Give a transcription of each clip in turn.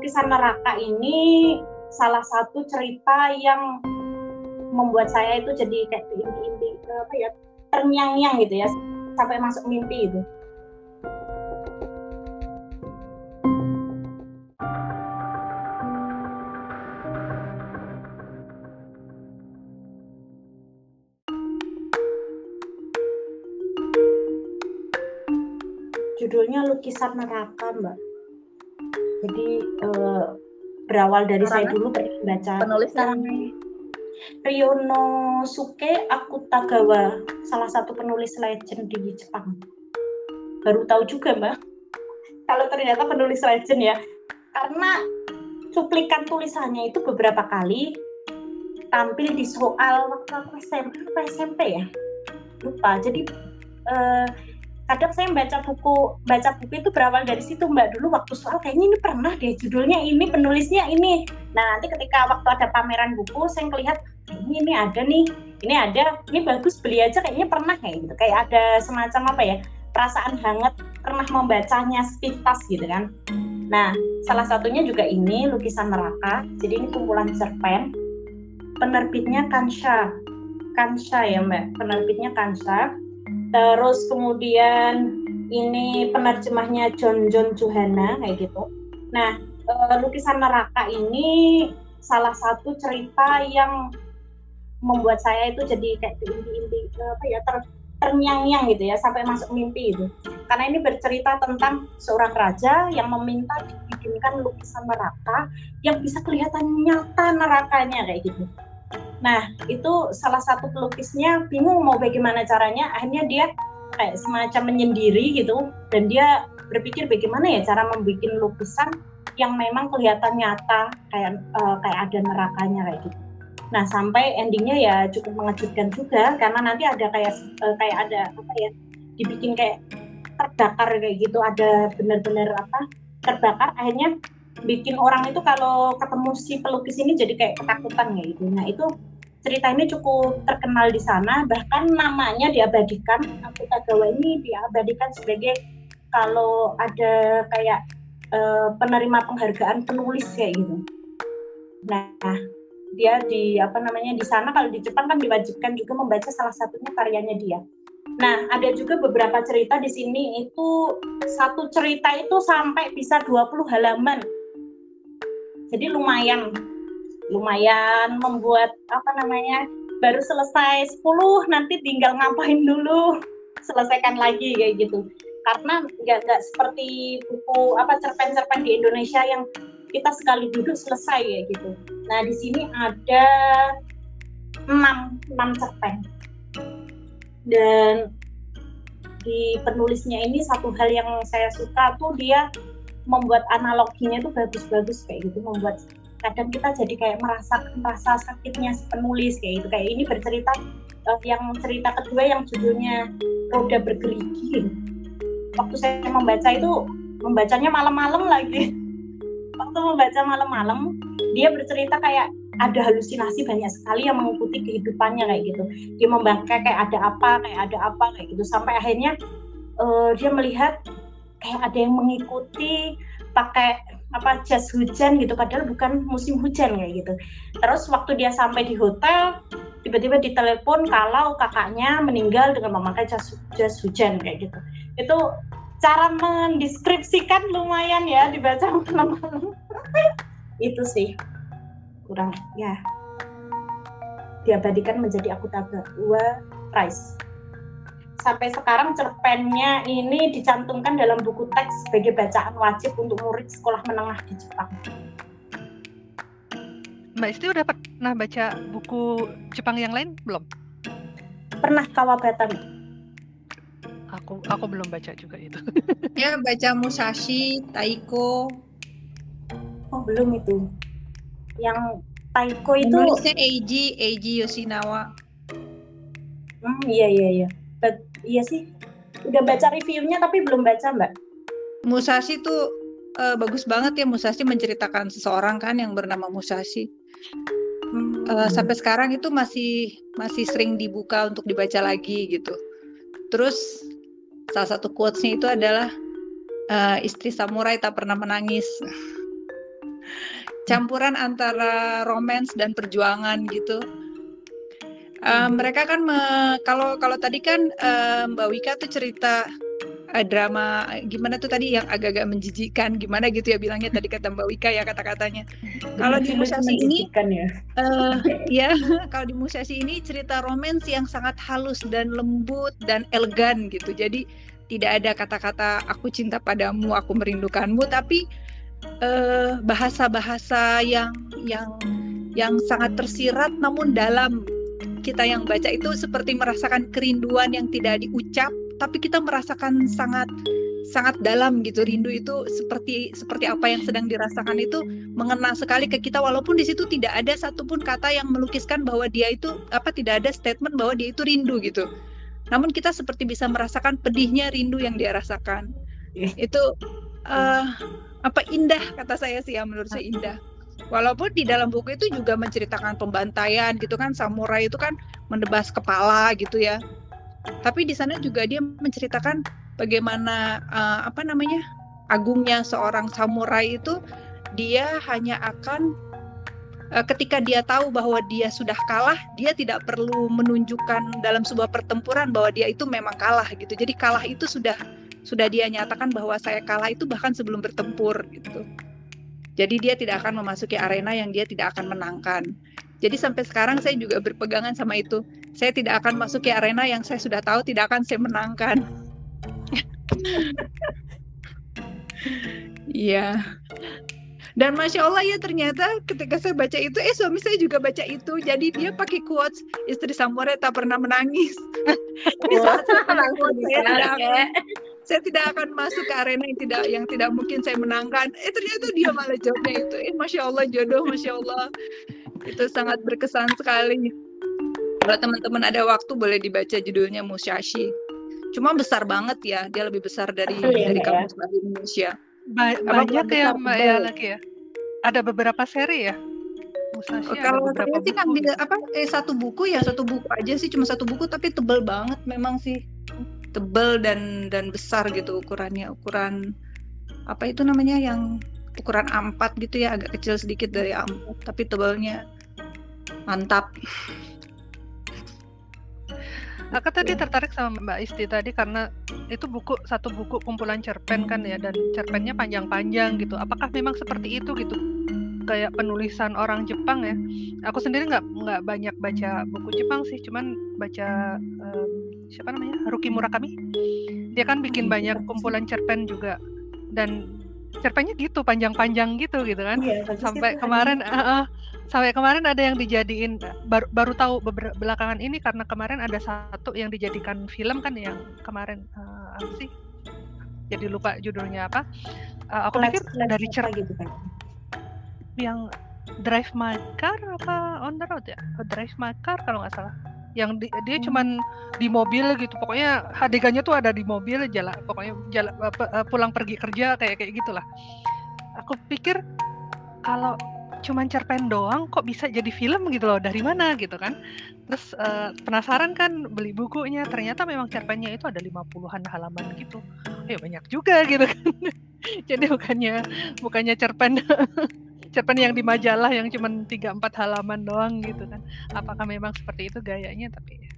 lukisan neraka ini salah satu cerita yang membuat saya itu jadi kayak inti-inti apa ya terngiang-ngiang gitu ya sampai masuk mimpi itu. Judulnya lukisan neraka, Mbak. Jadi eh, berawal dari Karena saya dulu baca penulis Ryonosuke Akutagawa, salah satu penulis legend di Jepang. Baru tahu juga, Mbak. Kalau ternyata penulis legend ya. Karena cuplikan tulisannya itu beberapa kali tampil di soal waktu aku SMP, SMP ya. Lupa. Jadi eh, kadang saya baca buku baca buku itu berawal dari situ mbak. Dulu waktu soal kayaknya ini pernah deh judulnya ini penulisnya ini. Nah nanti ketika waktu ada pameran buku saya melihat ini ini ada nih ini ada ini bagus beli aja kayaknya pernah kayak gitu. Kayak ada semacam apa ya perasaan hangat pernah membacanya sepintas gitu kan. Nah salah satunya juga ini lukisan neraka. Jadi ini kumpulan cerpen. Penerbitnya Kansha. Kansha ya mbak. Penerbitnya Kansha terus kemudian ini penerjemahnya John John Juhana kayak gitu. Nah, e, lukisan neraka ini salah satu cerita yang membuat saya itu jadi kayak inti-inti apa ya ter terngiang-ngiang gitu ya sampai masuk mimpi itu. Karena ini bercerita tentang seorang raja yang meminta dibikinkan lukisan neraka yang bisa kelihatan nyata nerakanya kayak gitu. Nah, itu salah satu pelukisnya bingung mau bagaimana caranya, akhirnya dia kayak semacam menyendiri gitu dan dia berpikir bagaimana ya cara membuat lukisan yang memang kelihatan nyata kayak uh, kayak ada nerakanya kayak gitu. Nah, sampai endingnya ya cukup mengejutkan juga karena nanti ada kayak uh, kayak ada apa ya dibikin kayak terbakar kayak gitu, ada benar-benar apa terbakar akhirnya bikin orang itu kalau ketemu si pelukis ini jadi kayak ketakutan kayak gitu. Nah, itu cerita ini cukup terkenal di sana. Bahkan namanya diabadikan. Akutagawa ini diabadikan sebagai kalau ada kayak uh, penerima penghargaan penulis kayak gitu. Nah dia di apa namanya di sana kalau di Jepang kan diwajibkan juga membaca salah satunya karyanya dia. Nah ada juga beberapa cerita di sini. Itu satu cerita itu sampai bisa 20 halaman. Jadi lumayan lumayan membuat apa namanya baru selesai 10 nanti tinggal ngapain dulu? Selesaikan lagi kayak gitu. Karena nggak nggak seperti buku apa cerpen-cerpen di Indonesia yang kita sekali duduk selesai ya gitu. Nah di sini ada enam enam cerpen. Dan di penulisnya ini satu hal yang saya suka tuh dia membuat analoginya itu bagus-bagus kayak gitu membuat kadang kita jadi kayak merasa merasa sakitnya si penulis kayak gitu. Kayak ini bercerita uh, yang cerita kedua yang judulnya roda bergerigi waktu saya membaca itu membacanya malam-malam lagi. Waktu membaca malam-malam dia bercerita kayak ada halusinasi banyak sekali yang mengikuti kehidupannya kayak gitu. Dia membangkai kayak ada apa kayak ada apa kayak gitu. Sampai akhirnya uh, dia melihat kayak ada yang mengikuti pakai apa jas hujan gitu padahal bukan musim hujan kayak gitu. Terus waktu dia sampai di hotel tiba-tiba ditelepon kalau kakaknya meninggal dengan memakai jas, jas hujan kayak gitu. Itu cara mendeskripsikan lumayan ya dibaca malam-malam. Itu sih. Kurang ya. Diabadikan menjadi aku dua prize sampai sekarang cerpennya ini dicantumkan dalam buku teks sebagai bacaan wajib untuk murid sekolah menengah di Jepang. Mbak Isti udah pernah baca buku Jepang yang lain belum? Pernah Kawabata. Aku aku belum baca juga itu. ya baca Musashi, Taiko. Oh belum itu. Yang Taiko itu. Nulisnya Eiji, Eiji Yoshinawa. Hmm iya iya iya iya sih. Udah baca reviewnya tapi belum baca mbak. Musashi tuh uh, bagus banget ya. Musashi menceritakan seseorang kan yang bernama Musashi. Hmm. uh, sampai sekarang itu masih masih sering dibuka untuk dibaca lagi gitu. Terus salah satu quotesnya itu adalah uh, istri samurai tak pernah menangis. Campuran antara romance dan perjuangan gitu. Uh, mereka kan me, kalau kalau tadi kan uh, Mbak Wika tuh cerita uh, drama gimana tuh tadi yang agak-agak menjijikkan gimana gitu ya bilangnya tadi kata Mbak Wika ya kata-katanya. Kalau di Musasi ini ya. Uh, ya kalau di Musasi ini cerita romance yang sangat halus dan lembut dan elegan gitu. Jadi tidak ada kata-kata aku cinta padamu, aku merindukanmu tapi bahasa-bahasa uh, yang yang yang sangat tersirat namun dalam kita yang baca itu seperti merasakan kerinduan yang tidak diucap tapi kita merasakan sangat sangat dalam gitu. Rindu itu seperti seperti apa yang sedang dirasakan itu mengena sekali ke kita. Walaupun di situ tidak ada satupun kata yang melukiskan bahwa dia itu apa tidak ada statement bahwa dia itu rindu gitu. Namun kita seperti bisa merasakan pedihnya rindu yang dia rasakan. Yeah. itu uh, apa indah kata saya sih ya menurut saya indah Walaupun di dalam buku itu juga menceritakan pembantaian gitu kan, samurai itu kan menebas kepala gitu ya. Tapi di sana juga dia menceritakan bagaimana uh, apa namanya agungnya seorang samurai itu dia hanya akan uh, ketika dia tahu bahwa dia sudah kalah, dia tidak perlu menunjukkan dalam sebuah pertempuran bahwa dia itu memang kalah gitu. Jadi kalah itu sudah sudah dia nyatakan bahwa saya kalah itu bahkan sebelum bertempur gitu. Jadi dia tidak akan memasuki arena yang dia tidak akan menangkan. Jadi sampai sekarang saya juga berpegangan sama itu. Saya tidak akan masuk ke arena yang saya sudah tahu tidak akan saya menangkan. Iya. Dan masya Allah ya ternyata ketika saya baca itu, eh suami saya juga baca itu. Jadi dia pakai quotes istri samurai tak pernah menangis. Di saat saya tidak akan, saya tidak akan masuk ke arena yang tidak yang tidak mungkin saya menangkan. Eh ternyata dia malah jawabnya itu. Eh masya Allah jodoh, masya Allah. Itu sangat berkesan sekali. Kalau teman-teman ada waktu boleh dibaca judulnya Musyashi. Cuma besar banget ya, dia lebih besar dari ya, dari kamus bahasa Indonesia. Ba banyak ya Mbak ya lagi ya. Ada beberapa seri ya. Musashi kalau saya sih ngambil apa eh satu buku ya satu buku aja sih cuma satu buku tapi tebel banget memang sih tebel dan dan besar gitu ukurannya ukuran apa itu namanya yang ukuran A4 gitu ya agak kecil sedikit dari A4 tapi tebalnya mantap Aku tadi tertarik sama Mbak Isti tadi karena itu buku satu buku kumpulan cerpen kan ya dan cerpennya panjang-panjang gitu. Apakah memang seperti itu gitu? Kayak penulisan orang Jepang ya. Aku sendiri nggak nggak banyak baca buku Jepang sih, cuman baca um, siapa namanya? Haruki Murakami. Dia kan bikin banyak kumpulan cerpen juga. Dan cerpennya gitu panjang-panjang gitu gitu kan. Iya, sampai kemarin uh, uh, sampai kemarin ada yang dijadiin baru baru tahu belakangan ini karena kemarin ada satu yang dijadikan film kan yang kemarin uh, apa sih? Jadi lupa judulnya apa. Uh, aku pikir dari cerita gitu kan yang Drive My Car apa On the Road ya? Drive My Car kalau nggak salah. Yang di, dia hmm. cuman di mobil gitu. Pokoknya adegannya tuh ada di mobil jalan pokoknya jalan pulang pergi kerja kayak kayak gitulah. Aku pikir kalau cuman cerpen doang kok bisa jadi film gitu loh dari mana gitu kan. Terus uh, penasaran kan beli bukunya ternyata memang cerpennya itu ada 50-an halaman gitu. Ya banyak juga gitu kan. Jadi bukannya bukannya cerpen cerpen yang di majalah yang cuman 3-4 halaman doang gitu kan apakah memang seperti itu gayanya tapi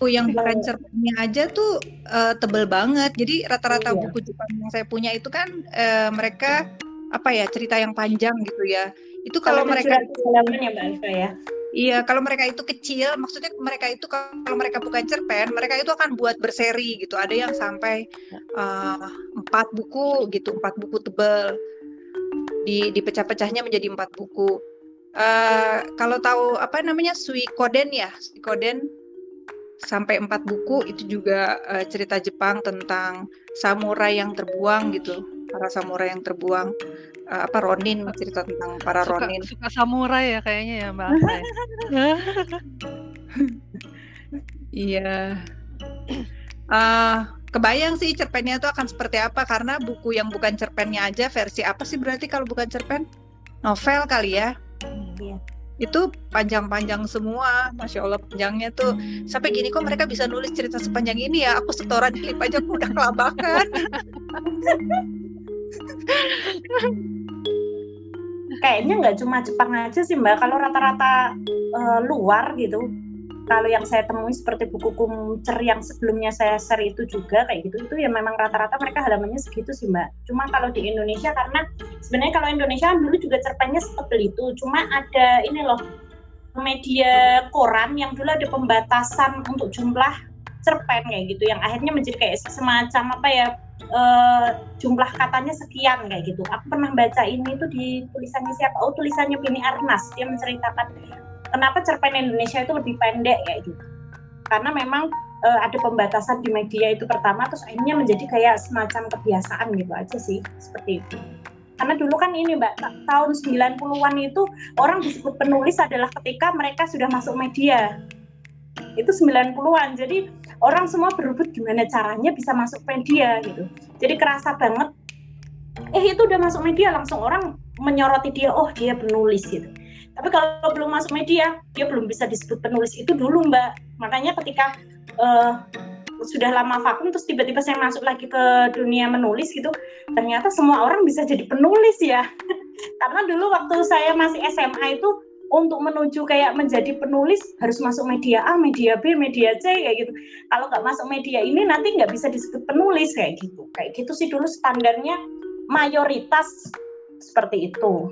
Oh, yang bukan cerpennya aja tuh uh, tebel banget. Jadi rata-rata iya. buku Jepang yang saya punya itu kan uh, mereka apa ya cerita yang panjang gitu ya. Itu kalau mereka ya Mbak Alfa ya. Iya, kalau mereka itu kecil, maksudnya mereka itu kalau mereka bukan cerpen, mereka itu akan buat berseri gitu. Ada yang sampai uh, empat buku gitu, empat buku tebal. Di dipecah-pecahnya menjadi empat buku. Uh, kalau tahu apa namanya Suikoden ya, Suikoden sampai empat buku itu juga uh, cerita Jepang tentang samurai yang terbuang gitu, para samurai yang terbuang. Uh, apa Ronin cerita tentang para suka, Ronin. suka samurai ya kayaknya ya Mbak Iya. uh, kebayang sih cerpennya itu akan seperti apa karena buku yang bukan cerpennya aja versi apa sih berarti kalau bukan cerpen? Novel kali ya. Iya. Itu panjang-panjang semua, masya Allah panjangnya tuh sampai gini kok mereka bisa nulis cerita sepanjang ini ya. Aku setoran klip aja aku udah kelabakan. kayaknya nggak cuma Jepang aja sih mbak kalau rata-rata uh, luar gitu kalau yang saya temui seperti buku kumcer yang sebelumnya saya share itu juga kayak gitu itu ya memang rata-rata mereka halamannya segitu sih mbak cuma kalau di Indonesia karena sebenarnya kalau Indonesia kan dulu juga cerpennya seperti itu cuma ada ini loh media koran yang dulu ada pembatasan untuk jumlah cerpen kayak gitu yang akhirnya menjadi kayak semacam apa ya uh, jumlah katanya sekian kayak gitu. Aku pernah baca ini tuh di tulisannya siapa? Oh tulisannya Bini Arnas dia menceritakan kenapa cerpen Indonesia itu lebih pendek kayak gitu? Karena memang uh, ada pembatasan di media itu pertama terus akhirnya menjadi kayak semacam kebiasaan gitu aja sih seperti itu. Karena dulu kan ini mbak tahun 90-an itu orang disebut penulis adalah ketika mereka sudah masuk media. Itu 90-an jadi orang semua berebut gimana caranya bisa masuk media gitu. Jadi kerasa banget eh itu udah masuk media langsung orang menyoroti dia oh dia penulis gitu tapi kalau belum masuk media, dia belum bisa disebut penulis itu dulu Mbak. Makanya ketika uh, sudah lama vakum terus tiba-tiba saya masuk lagi ke dunia menulis gitu, ternyata semua orang bisa jadi penulis ya. Karena dulu waktu saya masih SMA itu untuk menuju kayak menjadi penulis harus masuk media A, media B, media C kayak gitu. Kalau nggak masuk media ini nanti nggak bisa disebut penulis kayak gitu. Kayak gitu sih dulu standarnya mayoritas seperti itu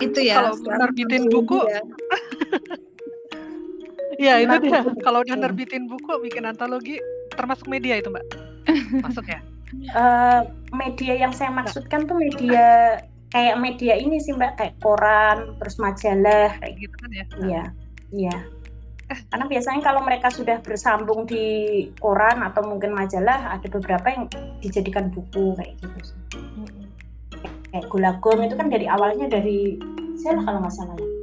itu ya kalau nerbitin buku. ya itu dia. kalau udah nerbitin buku bikin antologi termasuk media itu mbak? Masuk ya uh, media yang saya maksudkan tuh media kayak media ini sih mbak. Kayak koran terus majalah kayak gitu kan ya? Iya. Iya karena biasanya kalau mereka sudah bersambung di koran atau mungkin majalah ada beberapa yang dijadikan buku kayak gitu sih kayak gulagom itu kan dari awalnya dari saya kalau nggak salah ya